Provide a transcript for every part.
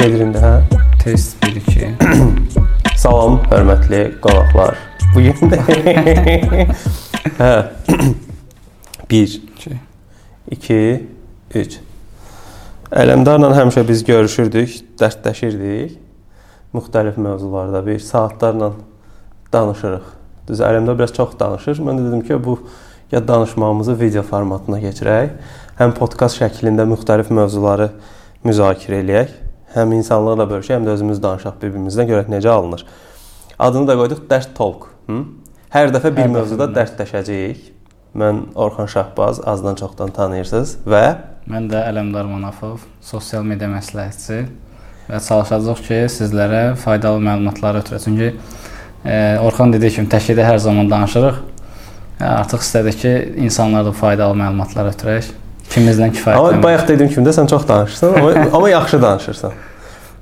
Gedirində, hə? Test 1-2. Salam, hörmətli qonaqlar. Bu gün hə. 1 2. 2 3 Ələmdarla həmişə biz görüşürdük, dərdləşirdik. Müxtəlif mövzularda bir saatlarla danışırıq. Düz Ələmdar biraz çox danışır. Mən də dedim ki, bu ya danışmağımızı video formatına keçirək, həm podkast şəklində müxtəlif mövzuları müzakirə eləyək, həm insanlarla bölüşək, həm də özümüz danışaq bir-birimizdən görək necə alınır. Adını da qoyduq Dərd Talk. Hı? Hər dəfə bir Hər mövzuda dəfə. dərdləşəcəyik. Mən Orxan Şahbaz, azdan çoxdan tanıyırsınız və Mən də Ələmdar Manafov, sosial media məsləhətçi və çalışacağıq ki, sizlərə faydalı məlumatlar ötürək. Çünki e, Orxan dediyi kimi təklikdə hər zaman danışırıq. E, artıq istədik ki, insanlara da faydalı məlumatlar ötürək. İkimizdən amma kifayətlənir. bayaq dediyim kimi də sən çox danışırsan, amma, amma yaxşı danışırsan.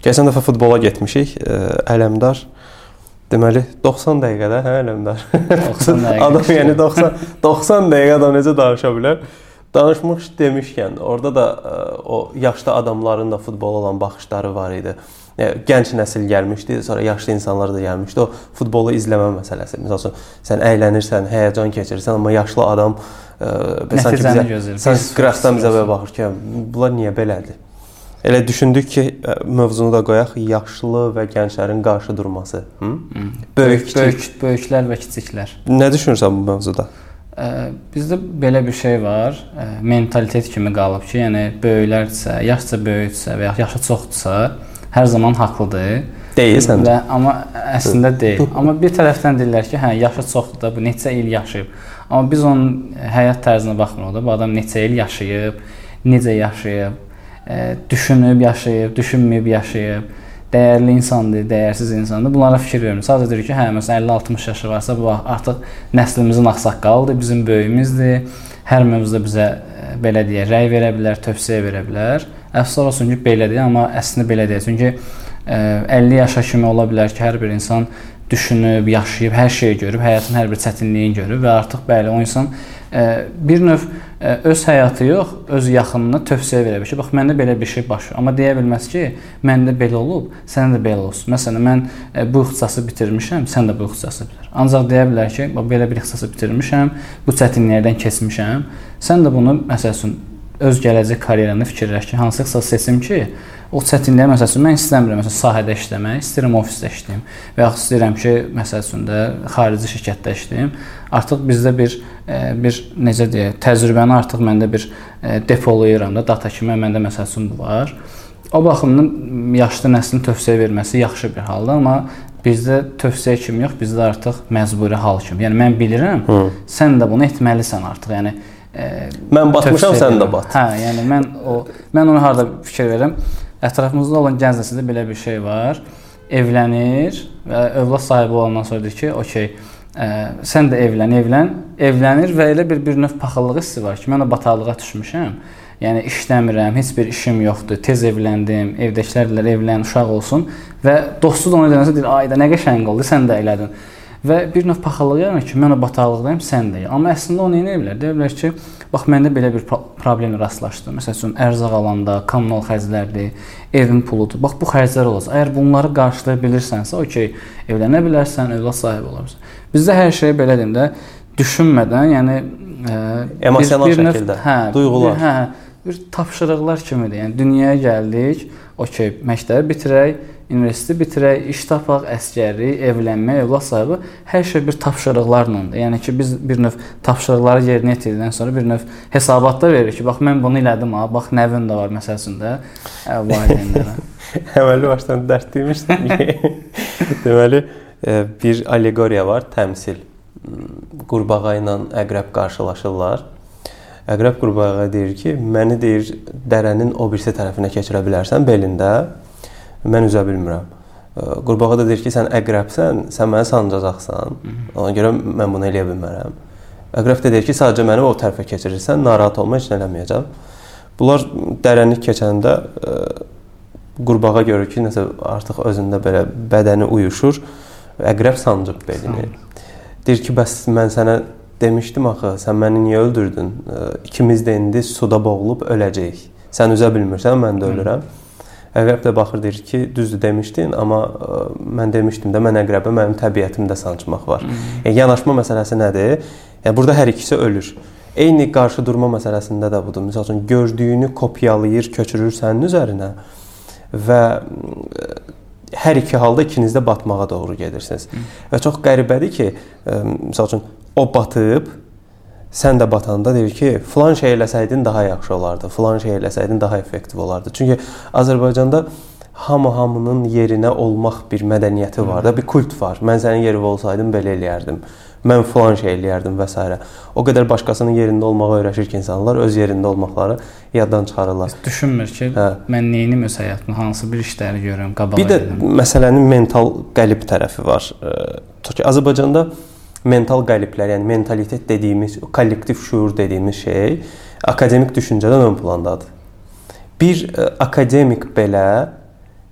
Keçən dəfə futbola getmişik. ə, Ələmdar deməli 90 dəqiqədə, hə Ələmdar. 90 dəqiqə. Adam yəni 90 90 dəqiqə adam necə danışa bilər? Danışmış demişkən, orada da ə, o yaşlı adamların da futbola olan baxışları var idi. Gənc nəsil gəlmişdi, sonra yaşlı insanlar da gəlmişdi. O futbolu izləmə məsələsi. Məsələn, sən əylənirsən, həyəcan keçirirsən, amma yaşlı adam ə, və sanki bizə gözləyir. sən qıraqdan bizə belə baxır ki, bunlar niyə belədir? Elə düşündük ki, ə, mövzunu da qoyaq, yaşlı və gənclərin qarşı durması. Hı? Hı. Böyük, kiçik. böyük, böyüklər və kiçiklər. Nə düşünürsən bu mövzuda? Ə, Bizdə belə bir şey var, mentalitet kimi qalıb ki, yəni böyüklərsə, yaşca böyüksə və ya yaşı çoxdursa, hər zaman haqlıdır. Deyilsən. Və amma əslində deyil. Amma bir tərəfdən deyirlər ki, hə, yaşı çoxdur da, bu neçə il yaşayıb. Amma biz onun həyat tərzinə baxmırıq da. Bu adam neçə il yaşayıb, necə yaşayıb, ə, düşünüb yaşayıb, düşünməyib yaşayıb. Dəyərli insandır, dəyərsiz insandır. Bunlara fikir vermir. Sadəcə deyir ki, hə, məsələn 50-60 yaşı varsa, bu artıq nəslimizin ağsaqqalıdır, bizim böyüyümüzdür. Hər mövzuda bizə ə, belə deyək, rəy verə bilər, tövsiyə verə bilər. Əfsuslar olsun ki, belədir, amma əslində belə deyil. Çünki ə, 50 yaşa kimi ola bilər ki, hər bir insan düşünüb, yaşayıb, hər şeyi görüb, həyatın hər bir çətinliyini görüb və artıq bəli o insan ə, bir növ ə, öz həyatı yox, öz yaxınına tövsiyə verə bilər ki, bax məndə belə bir şey baş verir. Amma deyə bilməz ki, məndə belə olub, sənə də belə olsun. Məsələn, mən ə, bu ixtisası bitirmişəm, sən də bu ixtisası bitir. Ancaq deyə bilər ki, bax belə bir ixtisası bitirmişəm, bu çətinliklərdən keçmişəm. Sən də bunu məsəl üçün öz gələcək karyeranı fikirləş ki, hansı ixtisas seçim ki, o çətinliyə məsəl üçün mən istəmirəm məsələn sahədə işləmək, istəyirəm ofisdə işləyim və yaxud istəyirəm ki, məsəl üçün də xarici şirkətdə işləyim. Artıq bizdə bir e, bir necə deyək, təcrübəni artıq məndə bir e, depolayıram da, data kimi məndə məsəl üçün bu var. O baxımdan yaşlı nəslin tövsiyə verməsi yaxşı bir haldır, amma bizdə tövsiyə kimi yox, bizdə artıq məcburi hal kimi. Yəni mən bilirəm, Hı. sən də bunu etməlisən artıq. Yəni e, Mən batmışam, sən də bat. Hə, yəni mən o mən onu harda fikir verirəm. Ətrafımızda olan gənc nəsildə belə bir şey var. Evlənir və övlad sahibi olandan sonra deyir ki, "Okay, ə, sən də evlən, evlən." Evlənir və elə bir bir növ paxıllıq hissi var ki, mən o bataqlığa düşmüşəm. Yəni işləmirəm, heç bir işim yoxdur. Tez evləndim. Evdəkilər deyirlər, evlən, uşaq olsun və dostu da ona deyəndə deyir, "Ay da nə qəşəng oldu, sən də elədin." Və bir növ paxıllıq yaranır ki, mən o bataqlıqdayım, sən də. Amma əslində onu nə edirlər? Deyirlər ki, bax məndə belə bir pro- problemlə rastlaşdım. Məsəl üçün ərzaq alanda, kommunal xərclərdir, evin puludur. Bax bu xərclər olacaq. Əgər bunları qarşılaya bilirsənsə, okey, evlənə bilərsən, övlad sahibi ola bilərsən. Bizdə hər şey belə deyim də, düşünmədən, yəni ə, Emosional biz bir növ- şəkildə, hə, duyğular. Bir, hə, bir tapşırıqlar kimidir. Yəni dünyaya gəldik, okey, məktəbi bitirək, universiteti bitirək, iş tapaq, əskərlik, evlənmək, övlad sahibi, hər şey bir tapşırıqlarladır. Yəni ki, biz bir növ tapşırıqları yerinə yetirdikdən sonra bir növ hesabatda veririk ki, bax mən bunu elədim ha, bax nəvim də var məsələn də, hə, valideynlərə. Əməlli başdan dərdliymişdim ki, deməli e, bir allegoriya var, təmsil. Hmm, Qurbağa ilə əqrəb qarşılaşırlar. Əqrəb qurbağaya deyir ki, məni deyir dərənin o birisi tərəfinə keçirə bilərsən belində. Mən üzə bilmirəm. Qurbağa da deyir ki, sən əqrəbsən, sən məni sancacaqsan. Ona görə mən bunu eləyə bilmərəm. Əqrəb də deyir ki, sadəcə məni o tərəfə keçirirsən, narahat olma, heç nə eləməyəcəm. Bunlar dərəni keçəndə qurbağa görür ki, nəsə artıq özündə belə bədəni uyuşur. Əqrəb sancıb belini. Deyir ki, bəs mən sənə demişdim axı, sən məni niyə öldürdün? İkimiz də indi suda boğulub öləcəyik. Sən üzə bilmirsən, mən də ölürəm. Əqrəb də baxır deyir ki, düzdür demişdin, amma ə, mən demişdim də mən əqrəbə mənim təbiətimdə sancmaq var. Yəni yanaşma məsələsi nədir? Yəni burada hər ikisi ölür. Eyni qarşı durma məsələsində də budur. Məsəl üçün gördüyünü kopyalayır, köçürür sənin üzərinə və hər iki halda ikiniz də batmağa doğru gedirsiniz. Və çox qəribədir ki, məsəl üçün o batıb sən də batanda deyir ki, filan şey eləsəydin daha yaxşı olardı, filan şey eləsəydin daha effektiv olardı. Çünki Azərbaycanda hamı hamının yerinə olmaq bir mədəniyyəti var da, bir kult var. Mən sənin yerində olsaydım belə eləyərdim. Mən filan şey eləyərdim və s. O qədər başqasının yerində olmağa öyrəşir ki, insanlar öz yerində olmaqları yaddan çıxarırlar. Heç düşünmür ki, hə. mən nə edim öz həyatımda, hansı bir işləri görürəm, qabağa Bir də edim. məsələnin mental qəlib tərəfi var. Tutaq ki, Azərbaycanda mental qəliblər, yəni mentalitet dediyimiz, kollektiv şuur dediyimiz şey akademik düşüncədən ön plandadır. Bir ə, akademik belə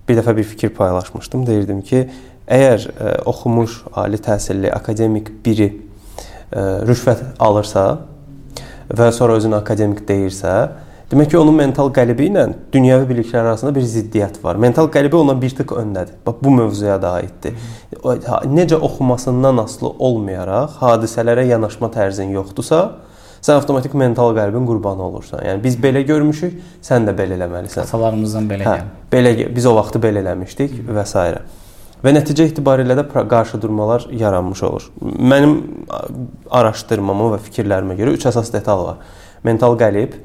bir dəfə bir fikir paylaşmışdım. Deyirdim ki, əgər ə, oxumuş, ali təhsilli akademik biri ə, rüşvət alırsa və sonra özünü akademik deyirsə, Demək ki, onun mental qələbi ilə dünyəvi biliklər arasında bir ziddiyyət var. Mental qələbi ondan bir tık öndədir. Bax bu mövzuya da aiddir. Necə oxumasından asılı olmayaraq hadisələrə yanaşma tərzin yoxdursa, sən avtomatik mental qəlbin qurbanı olursan. Yəni biz belə görmüşük, sən də belə eləməlisən. Atalarımızdan belə hə. Belə biz o vaxtı belə eləmişdik və s. Və nəticə etibarilə də qarşıdurmalar yaranmış olur. Mənim araşdırmama və fikirlərimə görə üç əsas detal var. Mental qəlib,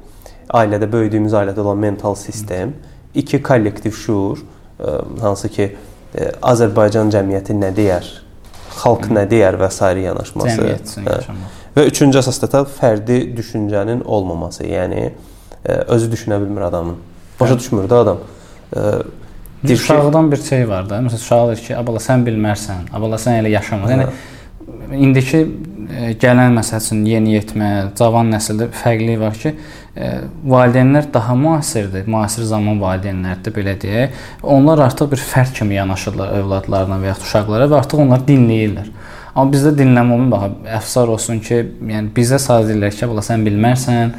ailədə böyüdüyümüz ailədə olan mental sistem, iki kollektiv şuur, e, hansı ki e, Azərbaycan cəmiyyəti nə deyər, xalq nə deyər və s. yanaşması. Yaşamaq. Və üçüncü əsas da fərdi düşüncənin olmaması, yəni e, özü düşünə bilmir adamın. Başa düşmür də adam. Uşaqdan bir şey var da. Məsələn, uşaq deyir ki, "Abala sən bilmərsən, abala sən elə yaşamaz." Yəni indiki gələn məsəl üçün yeniyetmə, cavan nəsildə fərqlilik var ki, valideynlər daha müasirdir, müasir zaman valideynlərdir belə deyək. Onlar artıq bir fərd kimi yanaşırlar övladlarına və ya uşaqlara və artıq onlar dinləyirlər. Amma bizdə dinləmə olmur. Bax, əfsar olsun ki, yəni bizə sadəcə deyirlər ki, "Bala sən bilmərsən,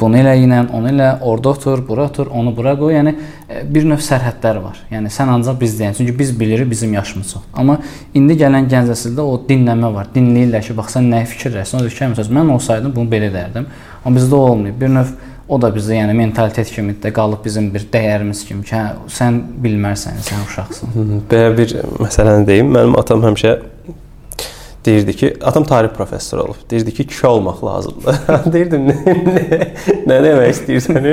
Bunu elə ilə, onu elə, orada otur, bura otur, onu bura qoy. Yəni e, bir növ sərhədlər var. Yəni sən ancaq biz deyən. Çünki biz bilirik bizim yaşımız çox. Amma indi gələn gənc nəsildə o dinləmə var. Dinləyirlər ki, bax sən nəyi fikirləşirsən? O ki, məsələn, mən olsaydım bunu belə edərdim. Amma bizdə olmayıb. Bir növ o da bizdə yəni mentalitet kimi də qalıb bizim bir dəyərimiz kimi ki, hə, sən bilmərsən, sən uşaqsan. Belə bir məsələni deyim. Mənim atam həmişə deyirdi ki, atam tarix professoru olub. Deyirdi ki, kişi olmaq lazımdır. Deyirdim, nə, nə, nə demək istəyirsən?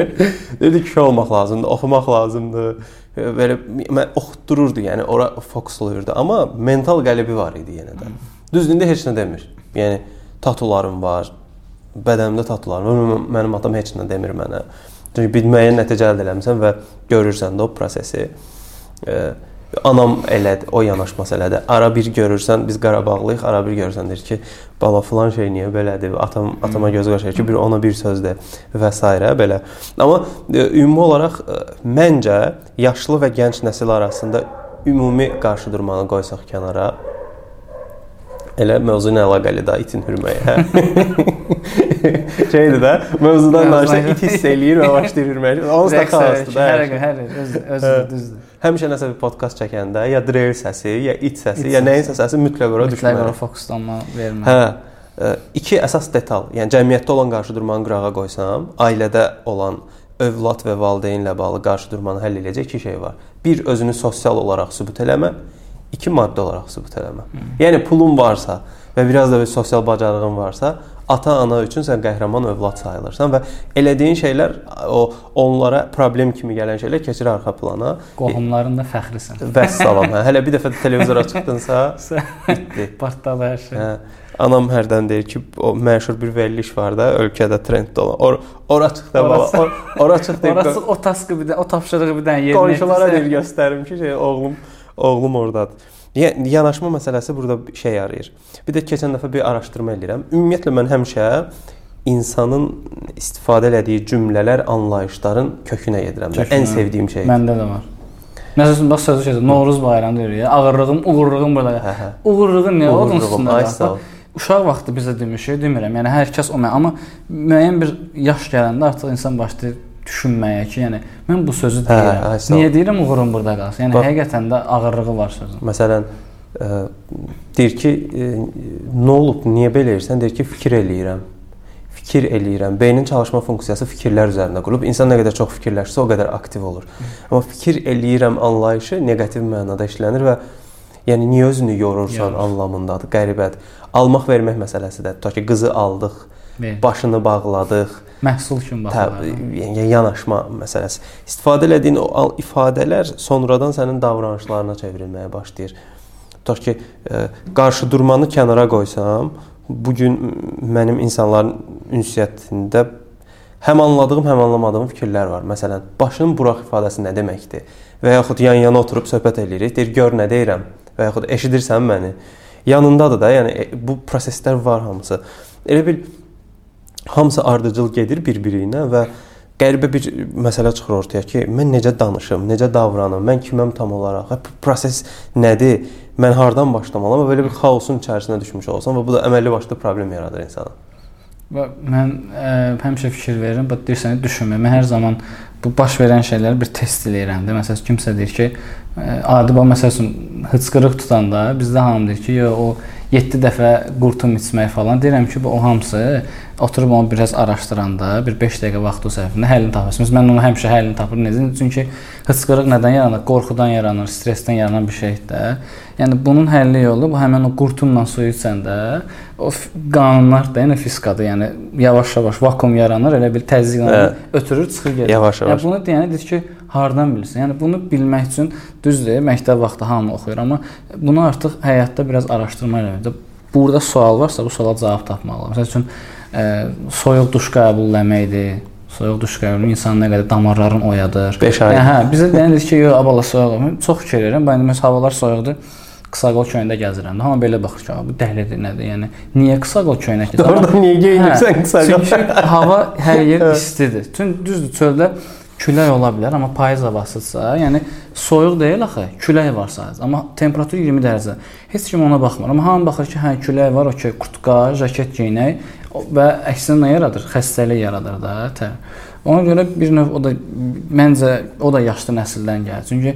Deyirdi kişi olmaq lazımdır, oxumaq lazımdır. Belə mən oxutdururdu, yəni ora fokuslayırdı. Amma mental qələbi var idi yenə də. Düzdür, heç nə demir. Yəni tatularım var, bədənimdə tatularım var. Mənim atam heç nə demir mənə. Çünki bir müəyyən nəticə əldə etmisən və görürsən də o prosesi. E, Anam elədi, o yanaşması elədi. Ara bir görürsən, biz Qarabağlıyıq, ara bir görürsən deyir ki, bala filan şey niyə belədir? Atam atama göz qaşıyır ki, bir ona bir söz de və s. belə. Amma e, ümumi olaraq e, məncə yaşlı və gənc nəsil arasında ümumi qarşıdurmanı qoysaq kənara, Elə mövzu ilə əlaqəli də itin hürməyə. Hə? Şeydir də, mövzudan danışsa it hiss eləyir və başlayır hürməyə. Onsuz da xasdır da. Hər hər öz öz düzdür həmişə nəsə bir podkast çəkəndə ya drill səsi, ya it səsi, it ya nəyinsə səsi mütləq ora düşməli. Mütləq ora fokuslanma verməli. Hə. E, iki əsas detal, yəni cəmiyyətdə olan qarşıdurmanı qırağa qoysam, ailədə olan övlad və valideynlə bağlı qarşıdurmanı həll edəcək iki şey var. Bir özünü sosial olaraq sübut eləmə, iki maddi olaraq sübut eləmə. Hı. Yəni pulun varsa və biraz da bir sosial bacarığın varsa, ata-ana üçün sən qəhrəman övlad sayılırsan və elədiyin şeylər o onlara problem kimi gələn şeylər keçir arxa plana. Qohumların da fəxrisən. Vəssalam. Hə. Hələ bir dəfə televizora çıxdınsa, bitdi. Partladı hər şey. Hə. Anam hərdən deyir ki, o məşhur bir veriliş var da, ölkədə trenddə olan. Or ora çıx da baba. Or ora çıx deyib. Orası o taskı bir də, o tapşırığı bir dənə yerinə. Qonşulara deyir göstərim ki, şey oğlum oğlum ordadır. Yanaşma məsələsi burada şey yarayır. Bir də keçən dəfə bir araşdırma eləyirəm. Ümumiyyətlə mən həmişə insanın istifadə elədiyi cümlələr, anlayışların kökünə gedirəm. Kökünə. Ən sevdiyim şeydir. Məndə də var. Məsələn, bax sözü şeydir. Novruz bayramı deyir ya. Ağırlığım, uğurluğum burada. Hə, hə. Uğurluğun nə? Onun üstündə. Uşaq vaxtı bizə demişik, demirəm. Yəni hər kəs o mən, amma müəyyən bir yaş gələndə artıq insan başlayır düşünməyə ki, yəni mən bu sözü deyirəm. Hə, hə, Niyə deyirəm uğurum burada qalsın? Yəni Bax, həqiqətən də ağırlığı var sözün. Məsələn, ə, e, deyir ki, ə, e, nə olub, niyə belə edirsən? Deyir ki, fikir eləyirəm. Fikir eləyirəm. Beynin çalışma funksiyası fikirlər üzərində qurulub. İnsan nə qədər çox fikirləşsə, o qədər aktiv olur. Amma fikir eləyirəm anlayışı neqativ mənada işlənir və yəni niyə özünü yorursan Yorur. anlamındadır. Qəribədir. Almaq vermək məsələsidir. Tutaq ki, qızı aldıq, Ver. başını bağladıq məhsul kimi baxırlar. Yəni yanaşma məsələsi. İstifadə elədiyin o ifadələr sonradan sənin davranışlarına çevrilməyə başlayır. Tutaq ki, ə, e, qarşı durmanı kənara qoysam, bu gün mənim insanların ünsiyyətində həm anladığım, həm anlamadığım fikirlər var. Məsələn, başının buraq ifadəsi nə deməkdir? Və yaxud yan-yana oturub söhbət eləyirik. Deyir, gör nə deyirəm? Və yaxud eşidirsən məni? Yanındadır da, yəni e, bu proseslər var hamısı. Elə bil hamısı ardıcıl gedir bir-biri ilə və qəribə bir məsələ çıxır ortaya ki, mən necə danışım, necə davranım, mən kiməm tam olaraq, hə, proses nədir, mən hardan başlamalıyam və belə bir xaosun içərisinə düşmüş olsam və bu da əməlli başlı problem yaradır insana. Və mən ə, həmişə fikir verirəm, bax deyirsən, düşünmə. Mən hər zaman bu baş verən şeyləri bir test eləyirəm də. Məsələn, kimsə deyir ki, adi bax məsəl üçün hıçqırıq tutanda bizdə hamı deyir ki, yox o 7 dəfə qurtum içmək falan. Deyirəm ki, bu o hamısı oturub onu biraz araşdıranda, bir 5 dəqiqə vaxt o sərfində həllini tapırsınız. Mən onu həmişə həllini tapıram. Necə? Çünki hıçqırıq nədən yaranır? Qorxudan yaranır, stressdən yaranan bir şeydir də. Yəni bunun həlli yolu bu həmin o qurtumla suyu içəndə o qanunlar da, yəni fizikadır. Yəni yavaş-yavaş vakuum yaranır, elə bir təzyiqlə hə. ötürür, çıxır gedir. Yavaş-yavaş. Yəni bunu deyəni deyir ki, hardan bilirsən? Yəni bunu bilmək üçün düzdür, məktəb vaxtı hamı oxuyur, amma bunu artıq həyatda biraz araşdırma eləmək. Burada sual varsa, bu suala cavab tapmaq lazım. Məsəl üçün ə, soyuq duş qəbulləməkdir. Soyuq duş qəbulu insanın nə qədər damarlarını oyadır. 5 ay. Hə, bizə deyilir ki, yox, abala soyuq. Çox fikir verirəm. Bəli, məsələn, havalar soyuqdur qısaqol köyündə gəzirəm. Hamı belə baxır ki, bu dəhlidir nədir? Yəni niyə qısaqol köyünə keçirsən? Orada niyə geyinirsən hə, qısaqol? Çünki hava hər yer istidir. Tün düzdür, çöldə külək ola bilər, amma payız havasıdsa, yəni soyuq deyil axı, külək var sadəcə. Amma temperatur 20 dərəcə. Heç kim ona baxmır. Amma hamı baxır ki, hə külək var, okey, kurtka, jaket geyinək və əksinə nə yaradır? Xəstəlik yaradır da. Tə. Ona görə bir növ o da məncə o da yaşlı nəsildən gəlir. Çünki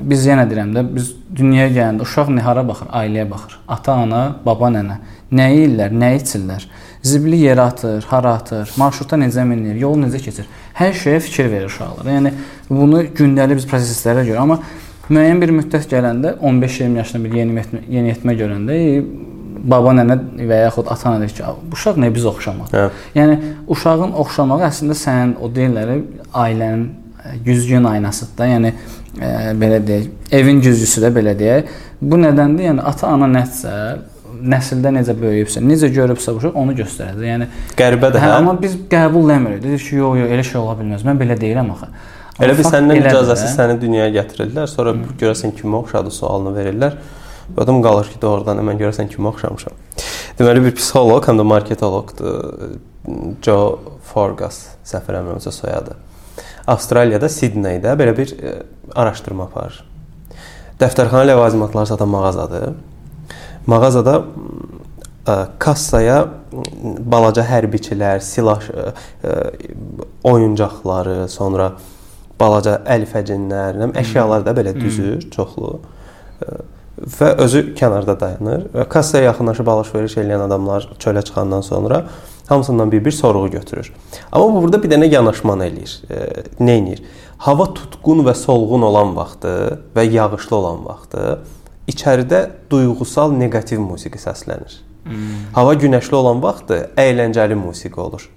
biz yenə deyirəm də, biz dünyaya gələndə uşaq nihara baxır, ailəyə baxır. Ata, ana, baba, nənə. Nə yeyirlər, nə içirlər? Zibili yerə atır, hara atır, marşrutda necə minir, yol necə keçir. Hər şeyə fikir verir uşaqlar. Yəni bunu gündəlik biz proseslərə görə, amma müəyyən bir müddət gələndə 15-20 yaşında bir yeniyetmə, yeniyetmə görəndə baba nənə və yaxud ata nənə deyir ki, bu uşaq nə biz oxşamaq. Hə. Yəni uşağın oxşamağı əslində sənin o deyirlər ailənin güzgün aynasıdır da. Yəni e, belə deyək, evin güzgüsü də belə deyək. Bu nədəndir? Yəni ata-ana nəsə nəsildə necə böyüyübsə, necə görübsə uşaq onu göstərəcək. Yəni qəribədir, hə? Amma biz qəbul eləmirik. Dedik ki, yox, yox, elə şey ola bilməz. Mən belə deyirəm axı. Elə bir səndən icazəsiz səni dünyaya gətirirlər, sonra Hı. görəsən kimə oxşadı sualını verirlər. Adam qalır ki, doğrudan mən görəsən kimə oxşamışam. Deməli bir psixoloq, həm də marketoloqdur. Joe Forgas, səhv eləmirəmsə soyadı. Avstraliyada Sidneydə belə bir ə, e, araşdırma aparır. Dəftərxana ləvazimatları satan mağazadır mağazada ə, e, kassaya balaca hərbiçilər, silah ə, e, oyuncaqları, sonra balaca əl fəcinlər, nə əşyalar da belə düzür, çoxlu. Ə, və özü kənarda dayanır və kassaya yaxınlaşıb alış-veriş edən adamlar çölə çıxandan sonra hamısından bir-bir sorğu götürür. Amma bu burada bir dənə yanaşmanı eləyir. E, nə edir? Hava tutqun və solğun olan vaxtı və yağışlı olan vaxtı içəridə duyğusal neqativ musiqi səslənir. Hmm. Hava günəşli olan vaxtı əyləncəli musiqi olur.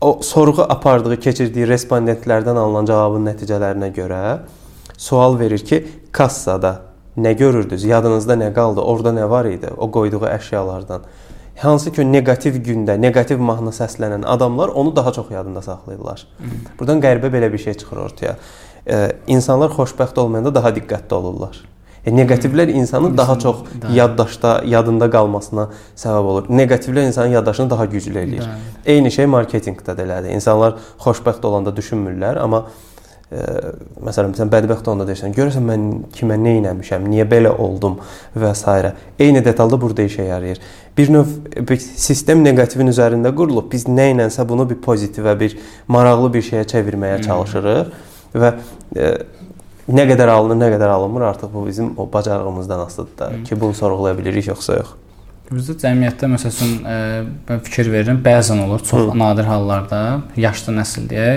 O sorğu apardığı, keçirdiyi respondentlərdən alınan cavabın nəticələrinə görə sual verir ki, kassada nə görürdünüz? Yadınızda nə qaldı? Orda nə var idi? O qoyduğu əşyalardan. Hansı ki, neqativ gündə, neqativ mahnı səslənən adamlar onu daha çox yadında saxlayırlar. Burdan qəribə belə bir şey çıxır ortaya. Ee, insanlar xoşbəxt olmayanda daha diqqətli olurlar. E, neqativlər insanın İnsan, daha çox daha... yaddaşda, yadında qalmasına səbəb olur. Neqativlər insanın yaddaşını daha güclü eləyir. Bəli. Eyni şey marketinqdə də elədir. İnsanlar xoşbəxt olanda düşünmürlər, amma ə, məsələn sən bədbəxt onda deyirsən, görəsən mən kimə nə etmişəm, niyə belə oldum və s. Eyni detalda burada işə yarayır. Bir növ bir sistem neqativin üzərində qurulub. Biz nə ilənsə bunu bir pozitivə, bir maraqlı bir şeyə çevirməyə çalışırıq hmm. və ə, nə qədər alınır, nə qədər alınmır artıq bu bizim o bacarığımızdan asılıdır da, hmm. ki, bunu sorğulaya bilirik yoxsa yox. Bizdə cəmiyyətdə məsələn mən fikir verirəm, bəzən olur, çox Hı. nadir hallarda yaşlı nəsil deyə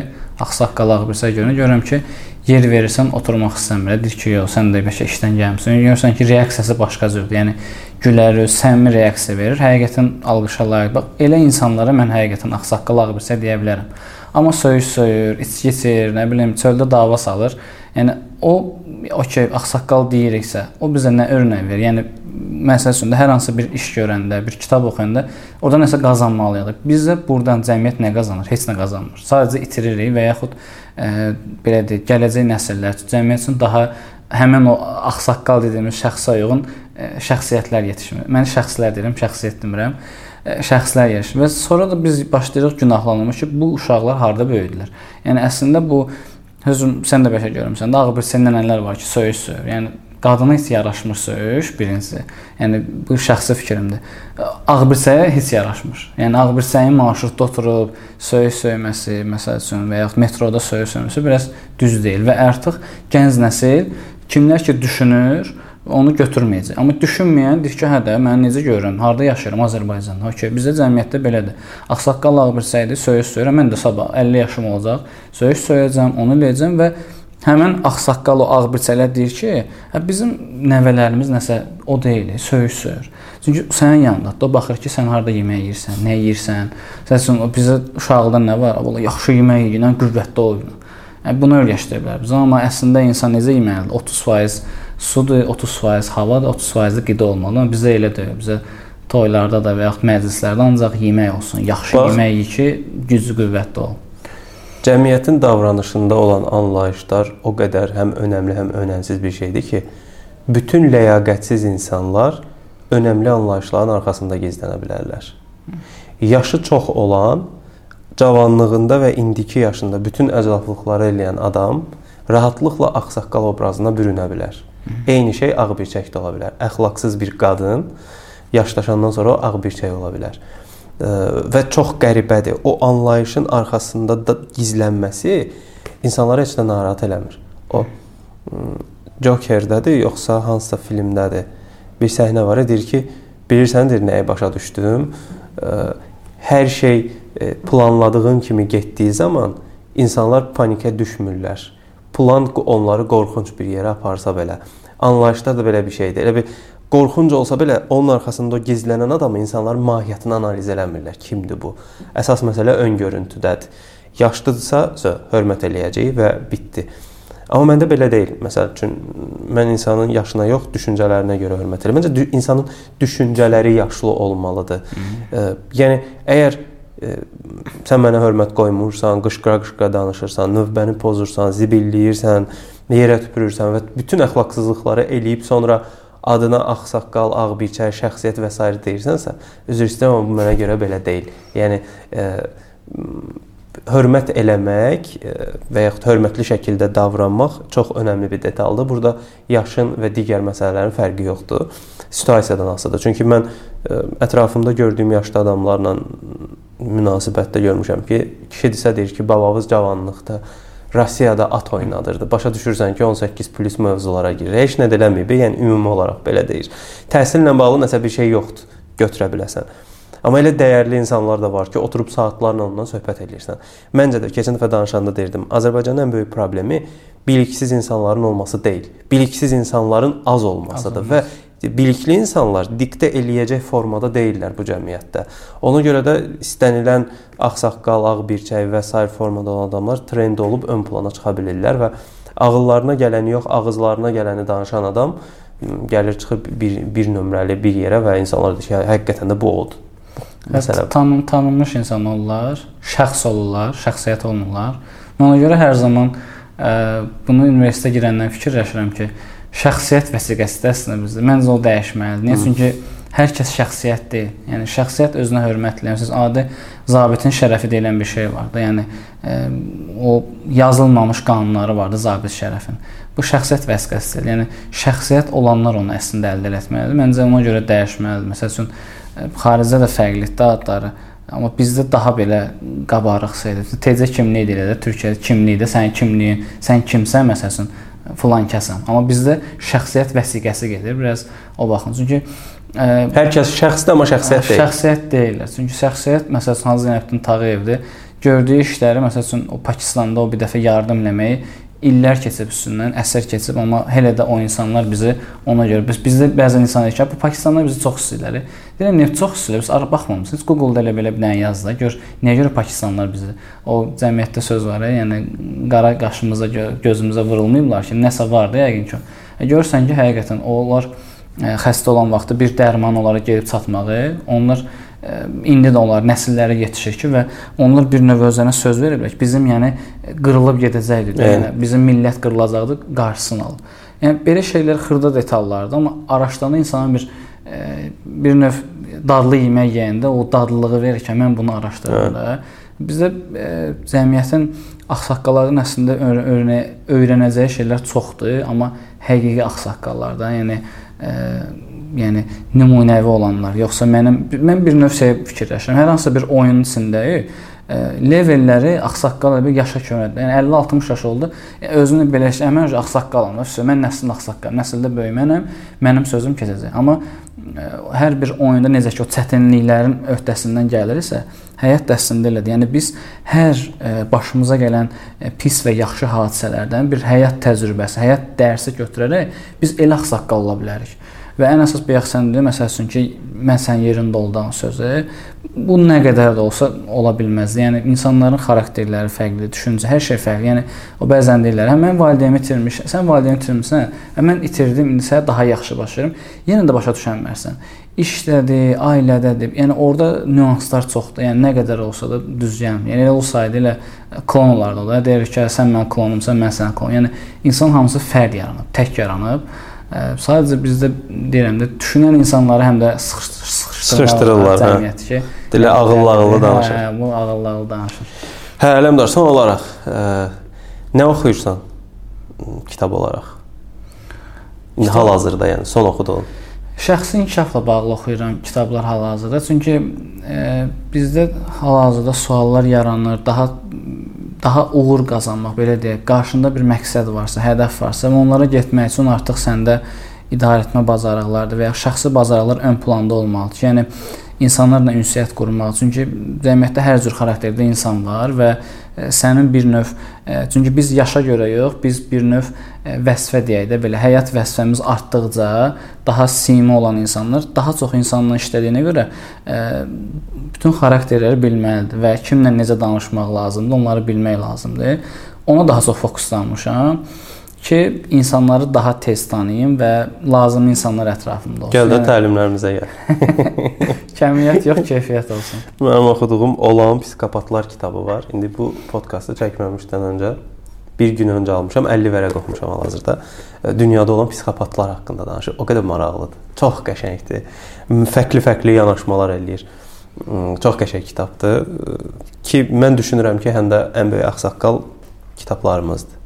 ağsaqqal ağbirsə görünür. Görürəm ki, yer verirsən oturmaq istəmir. Deyir ki, yox, sən də bəşə işdən gəlmisən. Görürsən ki, reaksiyası başqa cürdür. Yəni gülər, səmimi reaksiya verir. Həqiqətən alqışa layiq. Bax, elə insanlara mən həqiqətən ağsaqqal ağbirsə deyə bilərəm. Amma söyüş söyür, içki içir, nə bilim, çöldə dava salır. Yəni o okey, ağsaqqal deyiriksə, o bizə nə örnək verir? Yəni məsəl üçün də hər hansı bir iş görəndə, bir kitab oxuyanda orada nəsə qazanmalıyıq. Biz də burdan cəmiyyət nə qazanır? Heç nə qazanmır. Sadəcə itiririk və yaxud e, belə deyək, gələcək nəsillər üçün cəmiyyət üçün daha həmin o ağsaqqal dediyimiz şəxsə uyğun e, şəxsiyyətlər yetişmir. Mən şəxslər deyirəm, şəxsiyyət demirəm. E, şəxslər yetişir və sonra da biz başlayırıq günahlanmaq ki, bu uşaqlar harda böyüdülər. Yəni əslində bu Özün sən də bəşə görmüsən ağ bir səndə nələr var ki, söyüş söyür. Yəni qadına heç yaraşmır söyüş birincisi. Yəni bu şəxsi fikrimdir. Ağbirsəyə heç yaraşmır. Yəni ağbirsəyin marşrutda oturub söyüş söyməsi, məsəl üçün və ya metroda söyüş söyməsi biraz düz deyil və artıq gənc nəsil kimlər ki düşünür, onu götürməyəcək. Amma düşünməyən deyir ki, hə də mən necə görürəm, harda yaşayıram Azərbaycanda. Okay, bizdə cəmiyyətdə belədir. Ağsaqqal ağbirsəydi, söyüş söyürəm. Mən də sabah 50 yaşım olacaq. Söyüş söyəcəm, onu eləyəcəm və həmin ağsaqqal o ağbirsələr deyir ki, hə bizim nəvələrimiz nəsə o deyil, söyüş söyür. Çünki sənin yanındadır. O baxır ki, sən harda yemək yeyirsən, nə yeyirsən. Səsən o bizə uşaqdan nə var? Valla yaxşı yemək yeyən, qüvvətli ol. Yəni bunu öyrəşdirə bilər biz. Amma əslində insan necə yeməlidir? 30% sudur, 30% havadır, 30% qida olmalı. Amma bizə elə deyil. Bizə toylarda da və yaxud məclislərdə ancaq yemək olsun. Yaxşı Bax, yemək ye ki, güclü qüvvətli ol. Cəmiyyətin davranışında olan anlayışlar o qədər həm önəmli, həm önəmsiz bir şeydir ki, bütün ləyaqətsiz insanlar önəmli anlayışların arxasında gizlənə bilərlər. Yaşı çox olan cavanlığında və indiki yaşında bütün əclaflıqları eləyən adam rahatlıqla ağsaqqal obrazına bürünə bilər. Eyni şey ağ birçək də ola bilər. Əxlaqsız bir qadın yaşlaşandan sonra ağ birçək ola bilər. Və çox qəribədir. O anlayışın arxasında da gizlənməsi insanları heç də narahat eləmir. O Joker-dədir, yoxsa hansısa filmdədir. Bir səhnə var, deyir ki, bilirsən deyir nəyə başa düşdüm? Hər şey planladığın kimi getdiyi zaman insanlar panikə düşmürlər plan onları qorxunc bir yerə aparsa belə, anlayışda da belə bir şeydir. Elə bir qorxunc olsa belə onun arxasında o gizlənən adamı insanlar mahiyyətini analiz eləmirlər. Kimdir bu? Əsas məsələ ön görüntüdədir. Yaşlıdırsa, hörmət eləyəcəyik və bitdi. Amma məndə belə deyil. Məsəl üçün mən insanın yaşına yox, düşüncələrinə görə hörmət edirəm. Məncə insanın düşüncələri yaşlı olmalıdır. Hı -hı. Yəni əgər sən mənə hörmət qoymursan, qışqıra-qışqıra danışırsan, növbəni pozursan, zibilləyirsən, yerə tüpürürsən və bütün əxlaqsızlıqları eləyib sonra adına ağsaqqal, ağbirçə, şəxsiyyət və s. deyirsənsə, üzr istəyirəm, bu mənə görə belə deyil. Yəni e, hörmət eləmək e, və yaxud hörmətli şəkildə davranmaq çox önəmli bir detaldır. Burada yaşın və digər məsələlərin fərqi yoxdur. Situasiyadan asılıdır. Çünki mən e, ətrafımda gördüyüm yaşlı adamlarla münasibətdə görmüşəm ki, kişidirsə deyir ki, babamız cavanlıqda Rusiyada at oynadırdı. Başa düşürsən ki, 18 plus mövzulara girir. Heç nə də eləməyib, yəni ümumi olaraq belə deyir. Təhsillə bağlı nəsə bir şey yoxdur, götürə biləsən. Amma elə dəyərli insanlar da var ki, oturub saatlarla ondan söhbət edirsən. Məncə də keçən dəfə danışanda deyirdim, Azərbaycanın ən böyük problemi biliksiz insanların olması deyil, biliksiz insanların az olmasıdır az və bilikli insanlar diktə eləyəcək formada deyillər bu cəmiyyətdə. Ona görə də istənilən ağsaqqal, ağ birçək və sair formada olan adamlar trend olub ön plana çıxa bilirlər və ağıllarına gələni yox, ağızlarına gələni danışan adam gəlir çıxır bir bir nömrəli bir yerə və insanlar deyir ki, hə, həqiqətən də bu odur. Məsələn, tanın tanınmış insan olurlar, şəxs olurlar, şəxsiyyət olurlar. Ona görə hər zaman ə, bunu universitetə girəndən fikirləşirəm ki, şəxsiyyət vəsiqəsi də əslində bizdə. Məncə o dəyişməlidir. Niyə? Çünki hər kəs şəxsiyyət deyil. Yəni şəxsiyyət özünə hörmətli. Siz adi zabitin şərəfi deyilən bir şey var da. Yəni ə, o yazılmamış qanunları var da zabit şərəfin. Bu şəxsiyyət vəsiqəsidir. Yəni şəxsiyyət olanlar onu əslində əldə etməlidir. Məncə ona görə dəyişməlidir. Məsəl üçün xaricdə də fərqlidir adları. Amma bizdə daha belə qabarıq sayılır. TC kimliyi deyilir də, Türkiyədə kimliyi də, sənin kimliyin, sən kimsən məsələn, filan kəsəm. Amma bizdə şəxsiyyət vəsiqəsi gedir. Biraz o baxın. Çünki ə, hər kəs şəxsdir, amma şəxsiyyət deyil. Şəxsiyyət deyillər. Çünki şəxsiyyət məsələn Hacı Zeynəbdin Tağıyevdir. Gördüyü işləri məsələn o Pakistanda o bir dəfə yardım eləməyi illər keçib üstündən, əsər keçib, amma hələ də o insanlar bizi ona görə biz bizdə bəzən insanlar ki, bu Pakistanlar bizi çox istəyirlər. Deyirəm, niyə çox istəyirlər? Biz ara baxmamısınız. Google-da elə belə bir dənə yaz da, gör niyə görə Pakistanlar bizi o cəmiyyətdə söz var, ya, yəni qara qaşımıza, gözümüzə vurulmayıblar ki, nəsə var da yəqin ki. E, görürsən ki, həqiqətən onlar ə, xəstə olan vaxtı bir dərman onlara gedib çatmağı, onlar indi də onlar nəsillərə yetişir ki və onlar bir növ özlərinə söz veriblər ki, bizim yəni qırılıb gedəcəkdir. Yəni bizim millət qırılacaqdır, qarşısını alıb. Yəni belə şeylər xırda detallardır, amma araşdıranda insana bir bir növ dadlı yemək yeyəndə o dadlılığı verir ki, mən bunu araşdırdım da. Bizdə e, cəmiyyətin ağsaqqalların əslində öyrənə öyrənəcəyi şeylər çoxdur, amma həqiqi ağsaqqallardan, yəni e, yəni nümunəvi olanlar, yoxsa mənim mən bir növ şey fikirləşirəm. Hər hansısa bir oyunun içindəyi levelləri ağsaqqal bir yaşa kömədir. Yəni 50-60 yaş oldu. Yəni, özünü belə şey, mən ağsaqqalam. Mən nəslin ağsaqqal, nəsildə böyümənəm, mənim sözüm keçəcək. Amma ə, hər bir oyunda necə ki o çətinliklərin öhdəsindən gəlirsə, həyat da əslində elədir. Yəni biz hər başımıza gələn pis və yaxşı hadisələrdən bir həyat təcrübəsi, həyat dərsi götürərək biz elə ağsaqqal ola bilərik. Və ən əsas bayaq sən dedin, məsəl üçün ki, mən sənin yerində oldan sözü bu nə qədər də olsa ola bilməzdi. Yəni insanların xarakterləri fərqlidir, düşüncə, hər şey fərqli. Yəni o bəzən deyirlər, hə mən valideynimi itirmişəm, sən valideynini itirmisən, hə mən itirdim, indi sənə daha yaxşı başlayıram. Yenə də başa düşənmərsən. İşdədir, ailədədir. Yəni orada nüanslar çoxdur. Yəni nə qədər olsa da düzgən. Yəni elə olsaydı elə klon olardı da. Deyir ki, sən mənim klonumsan, mən sənin klonum. Yəni insan hamısı fərd yaranıb, tək yaranıb. Sadəcə bizdə deyirəm də düşünən insanları həm də sıxışdırırlar cəmiyyət ki. Dilə ağıllı-ağıllı danışır. Hə, bu ağıllı-ağıllı danışır. Hə, Ələmdar, son olaraq ə, nə oxuyursan kitab olaraq? İndi hal-hazırda, yəni son oxuduğun. Şəxsi inkişafla bağlı oxuyuram kitablar hal-hazırda. Çünki e, bizdə hal-hazırda suallar yaranır, daha daha uğur qazanmaq, belə deyək, qarşında bir məqsəd varsa, hədəf varsa, onlara getmək üçün artıq səndə idarəetmə bacarıqlarıdır və ya şəxsi bacarıqlar ön planda olmalıdır. Yəni insanlarla ünsiyyət qurmaq. Çünki cəmiyyətdə hər cür xarakterdə insan var və e, sənin bir növ e, çünki biz yaşa görə yox, biz bir növ e, vəzifə deyək də belə həyat vəzifəmiz artdıqca daha simi olan insanlar daha çox insanla işlədiyinə görə bütün xarakterləri bilməlidir və kimlə necə danışmaq lazımdır, onları bilmək lazımdır. Ona daha çox fokuslanmışam ki, insanları daha tez tanıyım və lazımi insanlar ətrafımda olsun. Gəl də yəni, təlimlərimizə gəl. Kəmiyyət yox, keyfiyyət olsun. Mənim oxuduğum Olağan psikopatlar kitabı var. İndi bu podkastı çəkməmişdən öncə bir gün öncə almışam, 50 vərəq oxumuşam hal-hazırda. Dünyada olan psikopatlar haqqında danışır. O qədər maraqlıdır. Çox qəşəngdir. Fərqli-fərqli yanaşmalar eləyir. Çox qəşəng kitabdır ki, mən düşünürəm ki, həm də ən böyük ağsaqqal kitablarımızdır.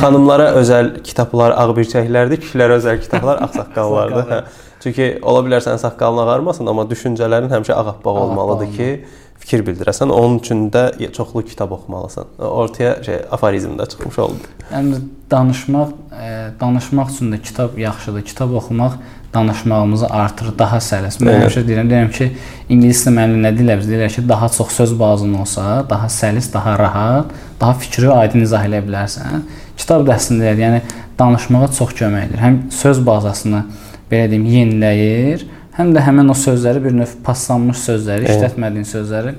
Xanımlara özəl kitablar ağbirçəklərdir, kişilərə özəl kitablar ağsaqqallardır. Hə. Çünki ola bilər sənin saqqalın ağarmasın, amma düşüncələrin həmişə ağappaq olmalıdır ki, fikir bildirəsən. Onun üçün də çoxlu kitab oxumalısan. Ortaya şey aforizm də çıxmış oldu. Yəni danışmaq, e, danışmaq üçün də kitab yaxşıdır. Kitab oxumaq danışmağımızı artırır, daha səlis. Mən həmişə deyirəm, deyirəm ki, ingilis dilində müəllim nə deyirlər? Biz deyirlər ki, daha çox söz bazın olsa, daha səlis, daha rahat, daha fikri aydın izah edə bilərsən. Kitab da əslində deyir, yəni danışmağa çox kömək edir. Həm söz bazasını belə deyim, yeniləyir, həm də həmin o sözləri bir növ paslanmış sözləri, işlətmədiyin sözləri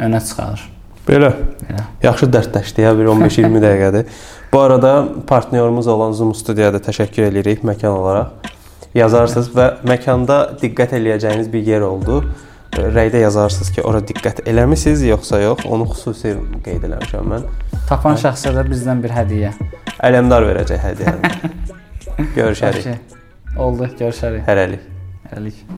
önə çıxarır. Belə. Belə. Yaxşı dərdləşdik ya, bir 15-20 dəqiqədir. Bu arada partnyorumuz olan Zoom studiyada təşəkkür edirik məkan olaraq yazarsınız və məkanda diqqət eləyəcəyiniz bir yer oldu. Rəydə yazarsınız ki, ora diqqət eləmisiniz yoxsa yox? Onu xüsusi qeyd eləmişəm mən. Tapan şəxsə də bizdən bir hədiyyə. Ələmdar verəcək hədiyyəni. Görüşərik. Oldu, görüşərik. Hələlik. Hələlik.